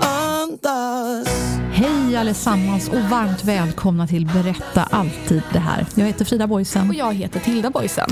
I'm lost. Hej allesammans och varmt välkomna till Berätta alltid det här. Jag heter Frida Boysen. Och jag heter Tilda Boysen.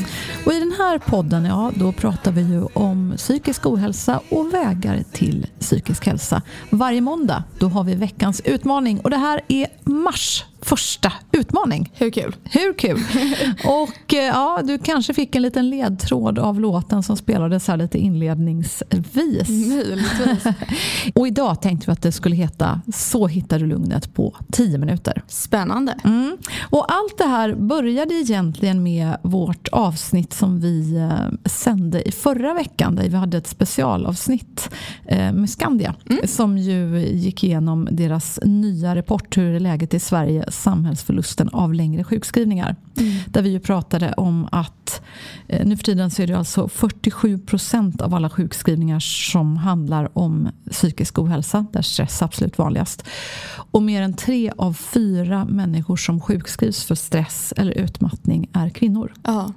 Och i den här podden, ja, då pratar vi ju om psykisk ohälsa och vägar till psykisk hälsa. Varje måndag, då har vi veckans utmaning och det här är mars första utmaning. Hur kul? Hur kul? Och eh, ja, du kanske fick en liten ledtråd av låten som spelades här lite inledningsvis. Möjligtvis. Och idag tänkte vi att det skulle heta Så hittar du lugnet på 10 minuter. Spännande. Mm. Och allt det här började egentligen med vårt avsnitt som vi eh, sände i förra veckan där vi hade ett specialavsnitt eh, med Skandia Mm. som ju gick igenom deras nya rapport hur är läget i Sverige samhällsförlusten av längre sjukskrivningar. Där vi ju pratade om att eh, nu för tiden så är det alltså 47 procent av alla sjukskrivningar som handlar om psykisk ohälsa, där stress är absolut vanligast. Och mer än tre av fyra människor som sjukskrivs för stress eller utmattning är kvinnor. Ja.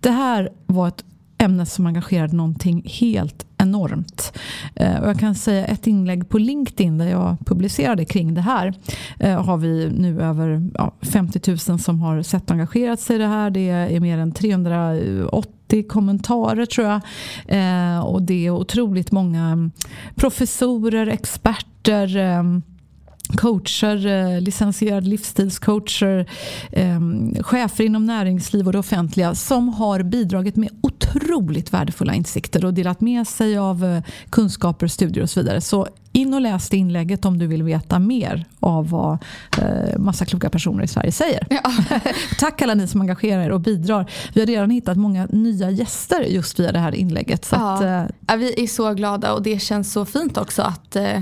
Det här var ett ämne som engagerade någonting helt enormt. Eh, Och jag kan säga ett inlägg på LinkedIn där jag publicerade kring det här. eh, Har vi nu över ja, 50 000 som har sett och engagerat sig i det här. Det är mer än 380 kommentarer tror jag. Eh, Och det är otroligt många professorer, experter eh, coacher, eh, licensierade livsstilscoacher, eh, chefer inom näringsliv och det offentliga som har bidragit med otroligt värdefulla insikter och delat med sig av eh, kunskaper, studier och så vidare. Så in och läs det inlägget om du vill veta mer av vad eh, massa kloka personer i Sverige säger. Tack alla ni som engagerar er och bidrar. Vi har redan hittat många nya gäster just via det här inlägget. Så Ja. att, eh, Ja, vi är så glada och det känns så fint också att eh,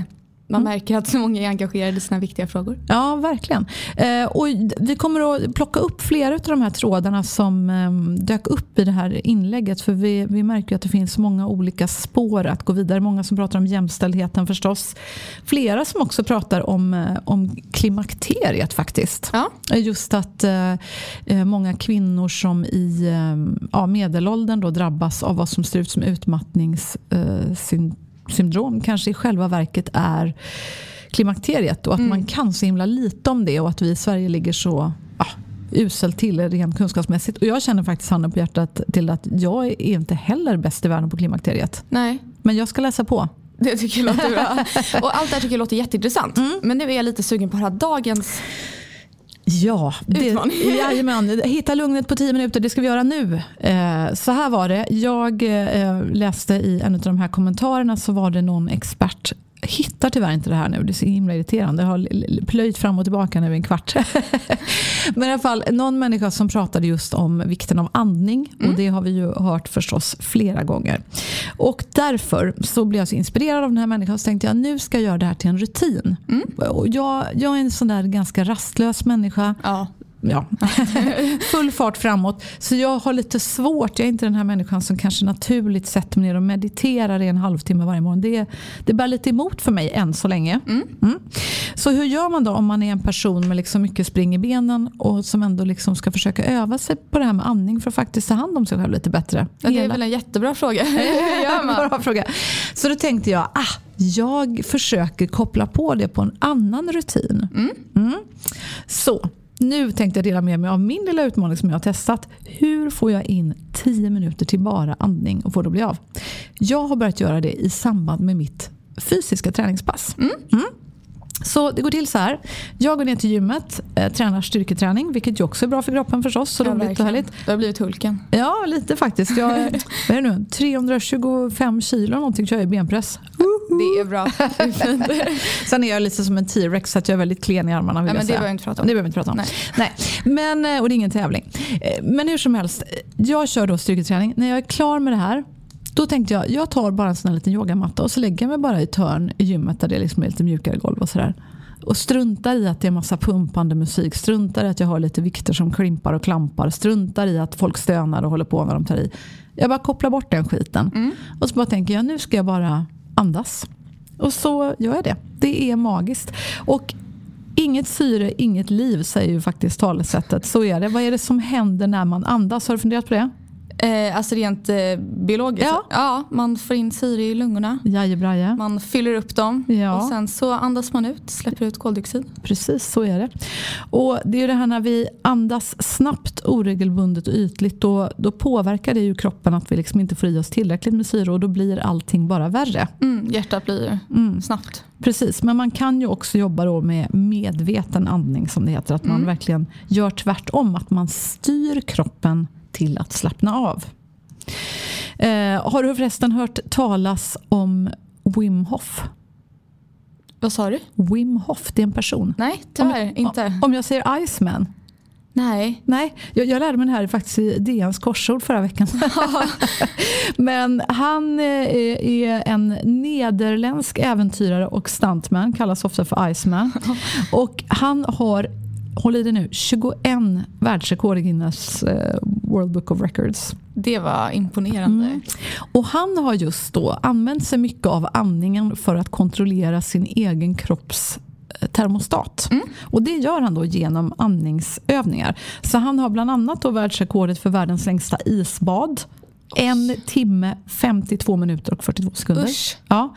man märker att så många är engagerade i sina viktiga frågor. Ja, verkligen. Eh, och vi kommer att plocka upp flera av de här trådarna som eh, dök upp i det här inlägget. För vi, vi märker att det finns många olika spår att gå vidare. Många som pratar om jämställdheten förstås. Flera som också pratar om, eh, om klimakteriet faktiskt. Ja. Just att eh, eh, många kvinnor som i eh, ja, medelåldern då drabbas av vad som ser ut som utmattningssyndrom kanske i själva verket är klimakteriet och att man kan så himla lite om det och att vi i Sverige ligger så ja, uselt till rent kunskapsmässigt. Och jag känner faktiskt handen på hjärtat till att jag är inte heller bäst i världen på klimakteriet. Nej, Men jag ska läsa på. det tycker jag låter bra. Och allt det här tycker jag låter jätteintressant. Men nu är jag lite sugen på att höra dagens... Ja, det, jajamän. Hitta lugnet på tio minuter, det ska vi göra nu. Eh, så här var det. Jag eh, läste i en av de här kommentarerna så var det någon expert hittar tyvärr inte det här nu. Det är så himla irriterande. Jag har plöjt fram och tillbaka nu i en kvart. Men i alla fall, någon människa som pratade just om vikten av andning. Och det har vi ju hört förstås flera gånger. Och därför så blev jag så inspirerad av den här människan. Så tänkte jag, nu ska jag göra det här till en rutin. Och jag, jag är en sån där ganska rastlös människa Ja. Ja, full fart framåt. Så jag har lite svårt, jag är inte den här människan som kanske naturligt sätter mig ner och mediterar i en halvtimme varje morgon. Det, det bär lite emot för mig än så länge. Mm. Så hur gör man då om man är en person med liksom mycket spring i benen och som ändå liksom ska försöka öva sig på det här med andning för att faktiskt ta hand om sig själv lite bättre? Ja, det är väl en jättebra fråga. Hur gör man? Bra fråga. Så då tänkte jag, ah, jag försöker koppla på det på en annan rutin. Mm. Så nu tänkte jag dela med mig av min lilla utmaning som jag har testat. Hur får jag in 10 minuter till bara andning och får det bli av? Jag har börjat göra det i samband med mitt fysiska träningspass. Mm. Mm. Så det går till så här. Jag går ner till gymmet, eh, tränar styrketräning, vilket ju också är bra för kroppen förstås. Så Ja, roligt och härligt. Du har blivit Hulken. Ja, lite faktiskt. Jag, vad är det nu? 325 kilo någonting kör jag i benpress. Det är bra. Sen är jag lite som en T-rex så att jag är väldigt klen i armarna. Vill Nej, jag men det behöver vi inte prata om. Det behöver inte prata om. Nej. Nej. Men, eh, och det är ingen tävling. Eh, Men hur som helst, eh, jag kör då styrketräning. När jag är klar med det här då tänkte jag jag tar bara en sån här liten yogamatta och så lägger jag mig bara i ett hörn i gymmet där det liksom är lite mjukare golv och sådär. Och struntar i att det är massa pumpande musik, struntar i att jag har lite vikter som klimpar och klampar, struntar i att folk stönar och håller på när de tar i. Jag bara kopplar bort den skiten. Och så bara tänker jag nu ska jag bara andas. Och så gör jag det. Det är magiskt. Och inget syre, inget liv säger ju faktiskt talesättet. Så är det. Vad är det som händer när man andas? Har du funderat på det? Eh, alltså rent eh, biologiskt. Ja. ja, man får in syre i lungorna. Jajebraje. Man fyller upp dem Ja. och sen så andas man ut, släpper ut koldioxid. Precis så är det. Och det är ju det här när vi andas snabbt, oregelbundet och ytligt. Då, då påverkar det ju kroppen att vi liksom inte får i oss tillräckligt med syre och då blir allting bara värre. Mm, hjärtat blir Mm. snabbt. Precis, men man kan ju också jobba då med medveten andning som det heter. Att man verkligen gör tvärtom, att man styr kroppen till att slappna av. Eh, har du förresten hört talas om Wim Hof? Vad sa du? Wim Hof, det är en person. Nej, tyvärr inte. Om jag säger Iceman? Nej. Nej, jag, jag lärde mig det här faktiskt i DNs korsord förra veckan. Men han eh, är en nederländsk äventyrare och stuntman, kallas ofta för Iceman. Och han har, håll i det nu, 21 världsrekord i Guinness eh, World Book of Records. Det var imponerande. Mm. Och han har just då använt sig mycket av andningen för att kontrollera sin egen kropps eh, termostat. Och det gör han då genom andningsövningar. Så han har bland annat då världsrekordet för världens längsta isbad. En timme, 52 minuter och 42 sekunder. Usch. Ja.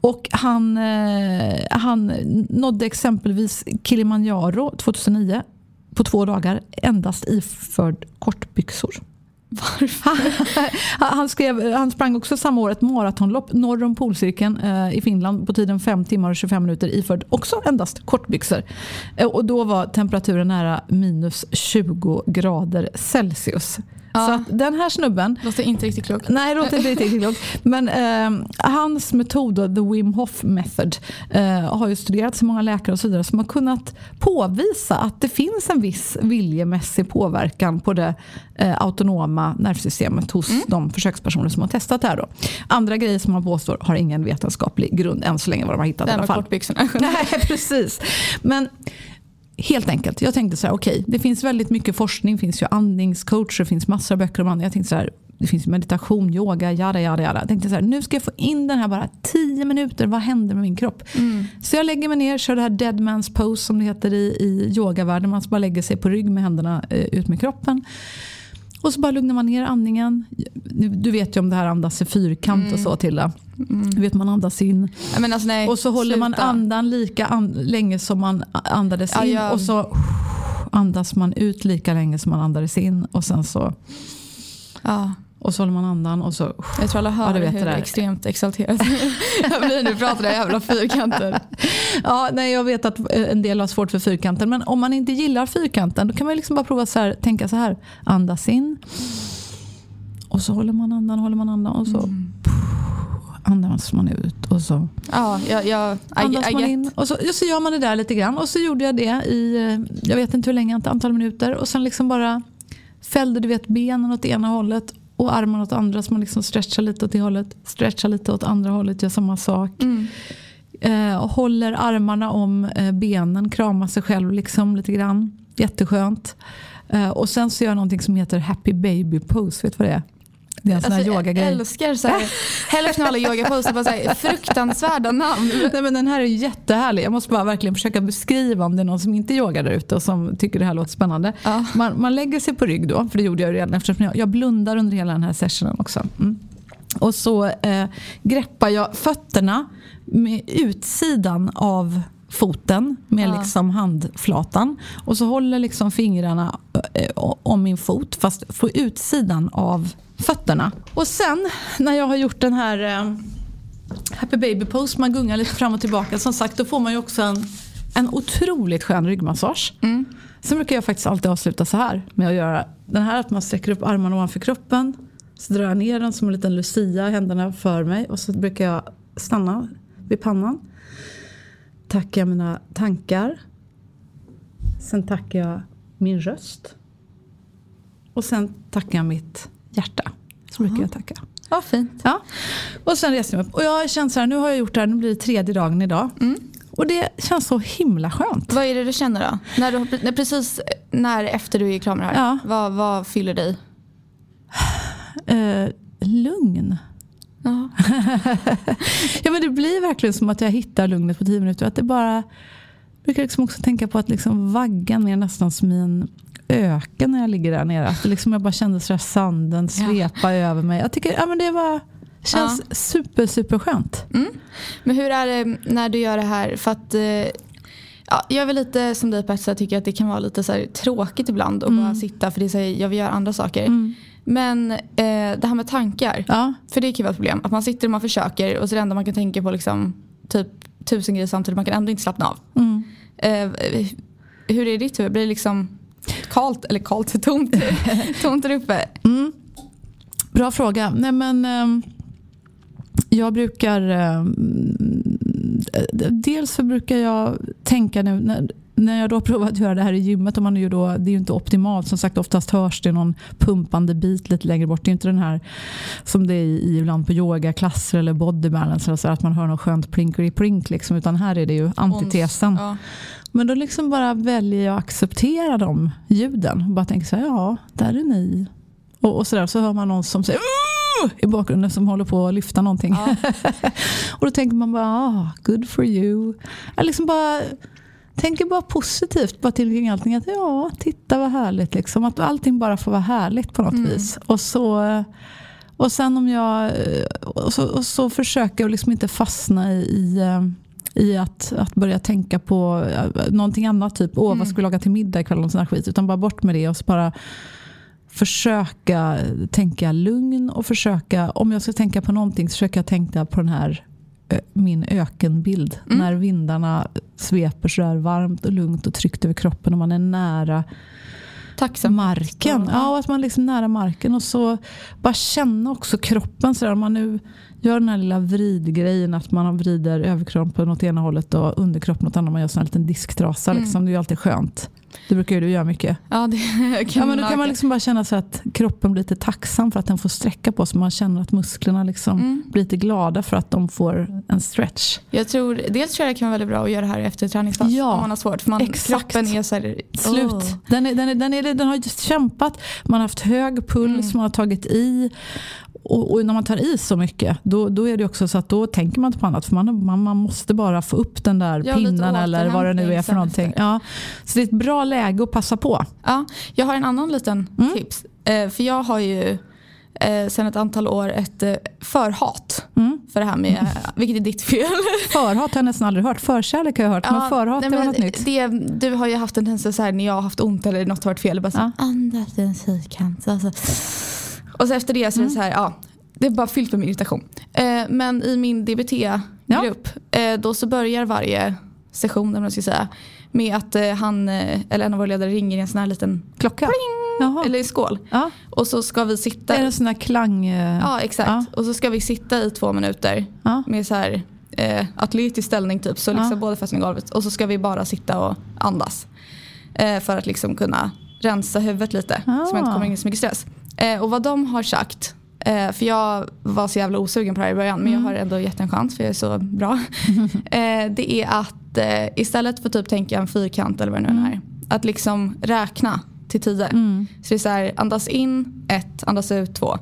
Och han, eh, han nådde exempelvis Kilimanjaro 2009 på två dagar endast iförd kortbyxor. Han, han, skrev, han sprang också samma år ett maratonlopp norr om polcirkeln eh, i Finland på tiden 5 timmar och 25 minuter iförd också endast kortbyxor. Eh, och då var temperaturen nära minus 20 grader Celsius. Ja. Så att den här snubben Låter inte riktigt klokt. Nej, låter inte riktigt klokt. Men eh, hans metod, the Wim Hof method, eh, har ju studerats i många läkare och så vidare som har kunnat påvisa att det finns en viss viljemässig påverkan på det eh, autonoma nervsystemet hos de försökspersoner som har testat det här. Då. Andra grejer som man påstår har ingen vetenskaplig grund än så länge vad de har hittat Det i här alla med fall. kortbyxorna. Nej, precis. Men helt enkelt, jag tänkte så här, okej, det finns väldigt mycket forskning, det finns ju andningscoacher, det finns massor av böcker om andning. Jag tänkte så här, det finns meditation, yoga, jada, jada, jada. Jag tänkte så här, nu ska jag få in den här bara 10 minuter, vad händer med min kropp? Så jag lägger mig ner, kör det här dead man's pose som det heter i, i yogavärlden. Man ska bara lägga sig på rygg med händerna eh, ut med kroppen. Och så bara lugnar man ner andningen. Du vet ju om det här andas i fyrkant och så Tilda. Du vet man andas in. Ja, men alltså, nej, och så håller man sluta. andan lika an länge som man andades Ja, in. jag- och så andas man ut lika länge som man andades in. Och sen så, Ja, och så håller man andan och så jag tror alla hör Ja, hur extremt exalterad jag blir nu pratar det jävla fyrkanter. Ja, nej, jag vet att eh, en del har svårt för fyrkanten men om man inte gillar fyrkanten då kan man liksom bara prova så här, tänka så här. Andas in och så håller man andan, håller man andan och så Mm. andas man ut och så Ja, jag, jag, I, andas I man get. in. Och så, och så gör man det där lite grann. Och så gjorde jag det i, eh, jag vet inte hur länge, ett antal minuter. Och sen liksom bara fällde du vet benen åt ena hållet och armarna åt andra. Så man liksom stretchar lite åt det hållet, stretchar lite åt andra hållet, gör samma sak. Mm. Eh, och håller armarna om eh, benen, kramar sig själv liksom lite grann. Jätteskönt. Eh, och sen så gör jag någonting som heter happy baby pose. Vet du vad det är? Det är en sån här Alltså, jag yogagrej. älskar så här, hälften av alla yogaposer bara så här, fruktansvärda namn. Nej, men den här är jättehärlig. Jag måste bara verkligen försöka beskriva om det är någon som inte yogar där ute och som tycker det här låter spännande. Ja. Man, man lägger sig på rygg då, för det gjorde jag redan eftersom jag, jag blundar under hela den här sessionen också. Mm. Och så eh, greppar jag fötterna med utsidan av foten med Ja. liksom handflatan. Och så håller liksom fingrarna eh, om min fot fast på utsidan av fötterna. Och sen när jag har gjort den här eh, Happy Baby Pose, man gungar lite fram och tillbaka. Som sagt, då får man ju också en, en otroligt skön ryggmassage. Mm. Sen brukar jag faktiskt alltid avsluta så här med att göra den här att man sträcker upp armarna ovanför kroppen. Så drar jag ner den som en liten lucia, händerna för mig och så brukar jag stanna vid pannan. Tackar jag mina tankar. Sen tackar jag min röst. Och sen tackar jag mitt hjärta. Så brukar jag tacka. Vad fint. Ja. Och sen reser jag mig upp. Och jag känt så här, nu har jag gjort det här, nu blir det tredje dagen idag. Och det känns så himla skönt. Vad är det du känner då? När du, när, precis när efter du är klar med det här. Ja. Vad, vad fyller dig? Eh, lugn. Ja. Ja men det blir verkligen som att jag hittar lugnet på tio minuter. Att det bara, brukar liksom också tänka på att liksom vaggan är nästan som i en öken när jag ligger där nere. Att liksom jag bara kände så sanden svepa över mig. Jag tycker ja, men det var, känns super super skönt. Men hur är det när du gör det här? För att eh, ja, jag är väl lite som dig sätt tycker att det kan vara lite så tråkigt ibland att bara sitta för det är så här, jag vill göra andra saker. Men eh, det här med tankar. Ja. För det kan ju vara ett problem. Att man sitter och man försöker och så är det enda man kan tänka på liksom, typ tusen grejer samtidigt. Man kan ändå inte slappna av. Mm. Eh, hur är ditt huvud? Blir det liksom kallt, eller kallt, tomt, tomt där uppe? Bra fråga. Nej, men, ehm, jag brukar... ehm, dels så brukar jag tänka nu när, när jag då provat att göra det här i gymmet. Och man är ju då, det är ju inte optimalt. Som sagt oftast hörs det någon pumpande bit lite längre bort. Det är inte den här som det är i, ibland på yogaklasser eller bodybalance. Eller så, att man hör något skönt plinkety plink. Liksom, utan här är det ju antitesen. Ja. Men då liksom bara väljer jag att acceptera de ljuden. Och bara tänker så här, ja, där är ni. Och, och så, där, så hör man någon som säger i bakgrunden som håller på att lyfta någonting. och då tänker man bara, ah, good for you. Jag liksom bara tänker bara positivt bara till kring allting. Att ja, titta vad härligt. Liksom. Att allting bara får vara härligt på något vis. Och så... Och sen om jag... Och så, och så försöker jag liksom inte fastna i, i i att, att börja tänka på eh, någonting annat. Typ, åh vad ska vi laga till middag ikväll? Och sån skit. Utan bara bort med det och bara försöka tänka lugn och försöka, om jag ska tänka på någonting så försöker jag tänka på den här min ökenbild. När vindarna sveper så där varmt och lugnt och tryggt över kroppen och man är nära Tacksam. marken. Ja, att man liksom är nära marken och så bara känna också kroppen. Så där, om man nu gör den här lilla vridgrejen att man vrider överkroppen åt ena hållet och underkroppen åt andra. Man gör här liten disktrasa. Liksom, det är ju alltid skönt. Det brukar ju du göra mycket. Ja, det kan Ja, men då kan man liksom bara känna så att kroppen blir lite tacksam för att den får sträcka på sig. Man känner att musklerna liksom Mm. blir lite glada för att de får en stretch. Jag tror, dels tror jag det kan vara väldigt bra att göra det här efter träningspass. Ja, om man har svårt. För man, exakt. kroppen är så här, Slut. Åh. Den, är, den, är, den, är, den har just kämpat, man har haft hög puls, Mm. man har tagit i. Och, och när man tar i så mycket, då, då är det också så att då tänker man inte på annat. För man, man, man måste bara få upp den där Ja, pinnen eller vad det nu är för någonting. Ja. Så det är ett bra läge att passa på. Ja, jag har en annan liten Mm. tips. Eh, för jag har ju eh, sedan ett antal år ett eh, förhat Mm. för det här med, vilket är ditt fel. Förhat har jag nästan aldrig hört. Förkärlek har jag hört. men förhat nej, det var men något nytt. Det, du har ju haft en tendens så här när jag har haft ont eller något har varit fel. Bara så, Ja. Andas i en fyrkant. Alltså. Och så efter det så är det så här, ja, det är bara fyllt med irritation. Eh, men i min DBT-grupp, eh, då så börjar varje session, vad man ska säga, med att eh, han, eh, eller en av våra ledare ringer i en sån här liten Klocka? Jaha. eller i skål. ja. Och så ska vi sitta. Det är en sån där klang... eh, Ja exakt. Ja. Och så ska vi sitta i två minuter Ja. med så här eh, atletisk ställning typ. Så liksom Ja. båda fötterna i golvet. Och så ska vi bara sitta och andas. Eh, för att liksom kunna rensa huvudet lite. Så man inte kommer in i så mycket stress. Eh, och vad de har sagt. Eh, för jag var så jävla osugen på det här i början. Men jag har ändå gett en chans för jag är så bra. eh, det är att eh, istället för typ tänka en fyrkant eller vad det nu är. Att liksom räkna till tio. Så det är så här, andas in ett, andas ut två.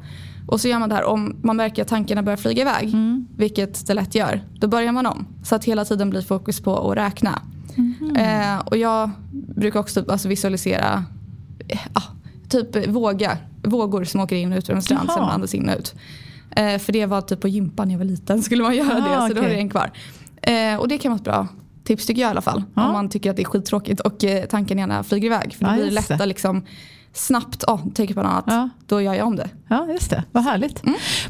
Och så gör man det här om man märker att tankarna börjar flyga iväg. Vilket det lätt gör. Då börjar man om. Så att hela tiden blir fokus på att räkna. Eh, och jag brukar också alltså visualisera eh, typ våga, vågor som åker in och ut ur en strand. Man andas in och ut. Eh, för det var typ på gympan när jag var liten skulle man göra Aha, det. Så då har det en kvar. Eh, och det kan vara ett bra tips tycker jag i alla fall. Ja. Om man tycker att det är skittråkigt och eh, tanken gärna flyger iväg. För då blir det lätt att liksom snabbt, oh, tänka på något annat. Ja. Då gör jag om det. Ja, just det. Vad härligt.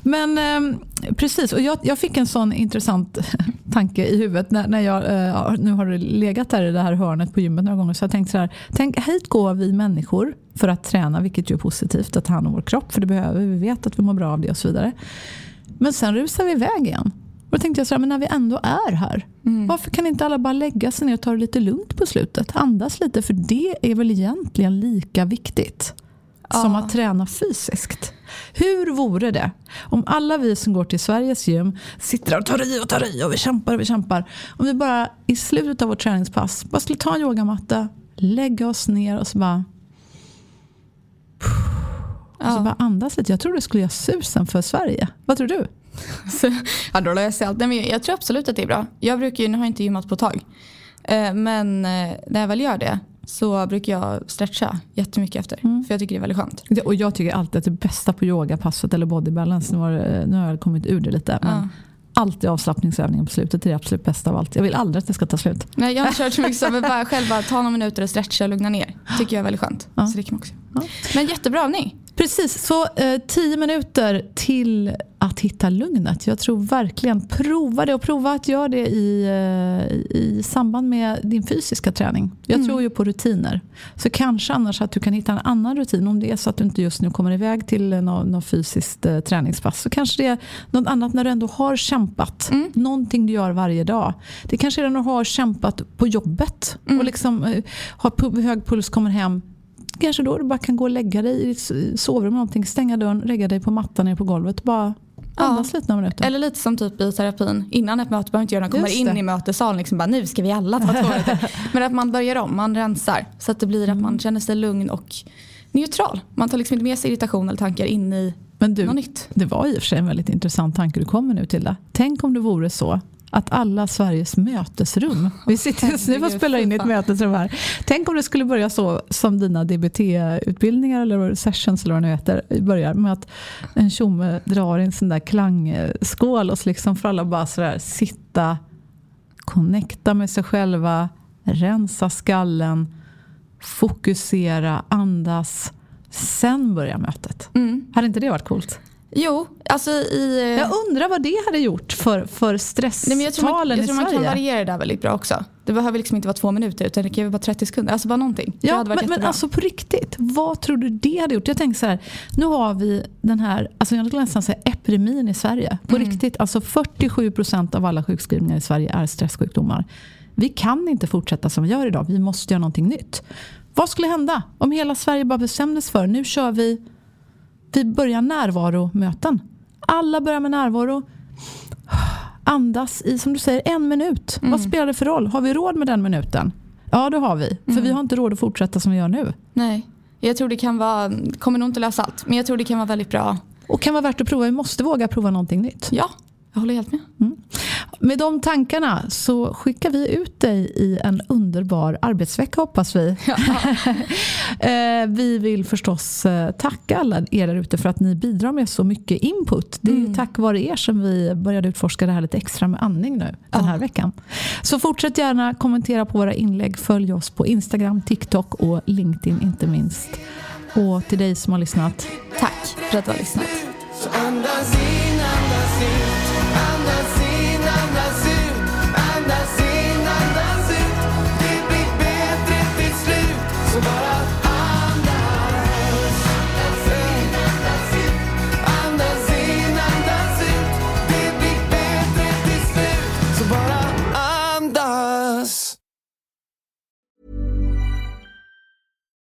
Men eh, precis, och jag, jag fick en sån intressant tanke i huvudet när, när jag eh, nu har legat där i det här hörnet på gymmet några gånger. Så jag tänkte så här, tänk hit går vi människor för att träna, vilket ju är positivt, att ta hand om vår kropp, för det behöver vi, vi vet att vi mår bra av det och så vidare. Men sen rusar vi iväg igen. Tänkte jag så här, men när vi ändå är här, varför kan inte alla bara lägga sig ner och ta det lite lugnt på slutet? Andas lite, för det är väl egentligen lika viktigt som Ja. att träna fysiskt. Hur vore det om alla vi som går till Sveriges gym sitter där och tar i och tar i och vi kämpar och vi kämpar. Om vi bara i slutet av vårt träningspass bara skulle ta en yogamatta, lägga oss ner och så bara, och så bara andas lite. Jag tror det skulle göra susen för Sverige. Vad tror du? Ja, då löser jag allt. Nej, men jag tror absolut att det är bra. Jag brukar ju, nu har jag inte gymmat på ett tag. Eh, Men eh, när jag väl gör det så brukar jag stretcha jättemycket efter. För jag tycker det är väldigt skönt. Det- Och jag tycker alltid att det bästa på yogapasset eller body balance, nu har, det- nu har jag kommit ur det lite, men Ja. alltid avslappningsövningen på slutet är det absolut bästa av allt. Jag vill aldrig att det ska ta slut. Nej, jag har inte kört så mycket så men bara själv bara ta några minuter och stretcha och lugna ner. tycker jag är väldigt skönt. Ja. Så det kan också. Ja. Men jättebra övning. Precis, så eh, tio minuter till att hitta lugnet. Jag tror verkligen, prova det och prova att göra det i, eh, i samband med din fysiska träning. Jag tror ju på rutiner. Så kanske annars att du kan hitta en annan rutin. Om det är så att du inte just nu kommer iväg till något, något fysiskt eh, träningspass. Så kanske det är något annat när du ändå har kämpat. Någonting du gör varje dag. Det kanske är när du har kämpat på jobbet och liksom eh, har hög puls, kommer hem Kanske då du bara kan gå och lägga dig i ditt sovrum eller någonting, stänga dörren, lägga dig på mattan nere på golvet. Bara andas lite några minuter. Eller lite som typ i terapin. Innan ett möte behöver inte göra något. Kommer in i mötessalen liksom bara nu ska vi alla ta toaletten. Men att man börjar om, man rensar. Så att det blir att Mm. man känner sig lugn och neutral. Man tar liksom inte med sig irritation eller tankar in i Men du, något nytt. det var i och för sig en väldigt intressant tanke du kommer nu till. Det. Tänk om det vore så att alla Sveriges mötesrum, vi sitter just nu och spelar in i ett mötesrum här. Tänk om det skulle börja så som dina DBT-utbildningar eller sessions eller vad det nu heter börjar med att en tjomme drar i en sån där klangskål och så liksom får alla bara sådär sitta, connecta med sig själva, rensa skallen, fokusera, andas. Sen börjar mötet. Mm. Hade inte det varit coolt? Jo, alltså i... eh, Jag undrar vad det hade gjort för, för Nej, men jag tror man, stresstalen jag i tror man kan Sverige. variera det där väldigt bra också. Det behöver liksom inte vara två minuter utan det kan ju vara 30 sekunder. Alltså bara någonting. Ja, men, men alltså på riktigt, vad tror du det hade gjort? Jag tänker så här, nu har vi den här, alltså jag skulle nästan säga epidemin i Sverige. På Mm. riktigt, alltså 47% av alla sjukskrivningar i Sverige är stresssjukdomar. Vi kan inte fortsätta som vi gör idag, vi måste göra någonting nytt. Vad skulle hända om hela Sverige bara bestämdes för, nu kör vi, vi börjar närvaromöten. Alla börjar med närvaro. Andas i, som du säger, en minut. Mm. Vad spelar det för roll? Har vi råd med den minuten? Ja, det har vi. För Mm. vi har inte råd att fortsätta som vi gör nu. Nej, jag tror det kan vara, kommer nog inte lösa allt. Men jag tror det kan vara väldigt bra. Och kan vara värt att prova. Vi måste våga prova någonting nytt. Ja, jag håller helt med. Med de tankarna så skickar vi ut dig i en underbar arbetsvecka hoppas vi. Eh, vi vill förstås eh, tacka alla er där ute för att ni bidrar med så mycket input. Det är ju tack vare er som vi började utforska det här lite extra med andning nu den här veckan. Så fortsätt gärna kommentera på våra inlägg. Följ oss på Instagram, TikTok och LinkedIn inte minst. Och till dig som har lyssnat, Tack för att du har lyssnat. Så andas in, andas ut, andas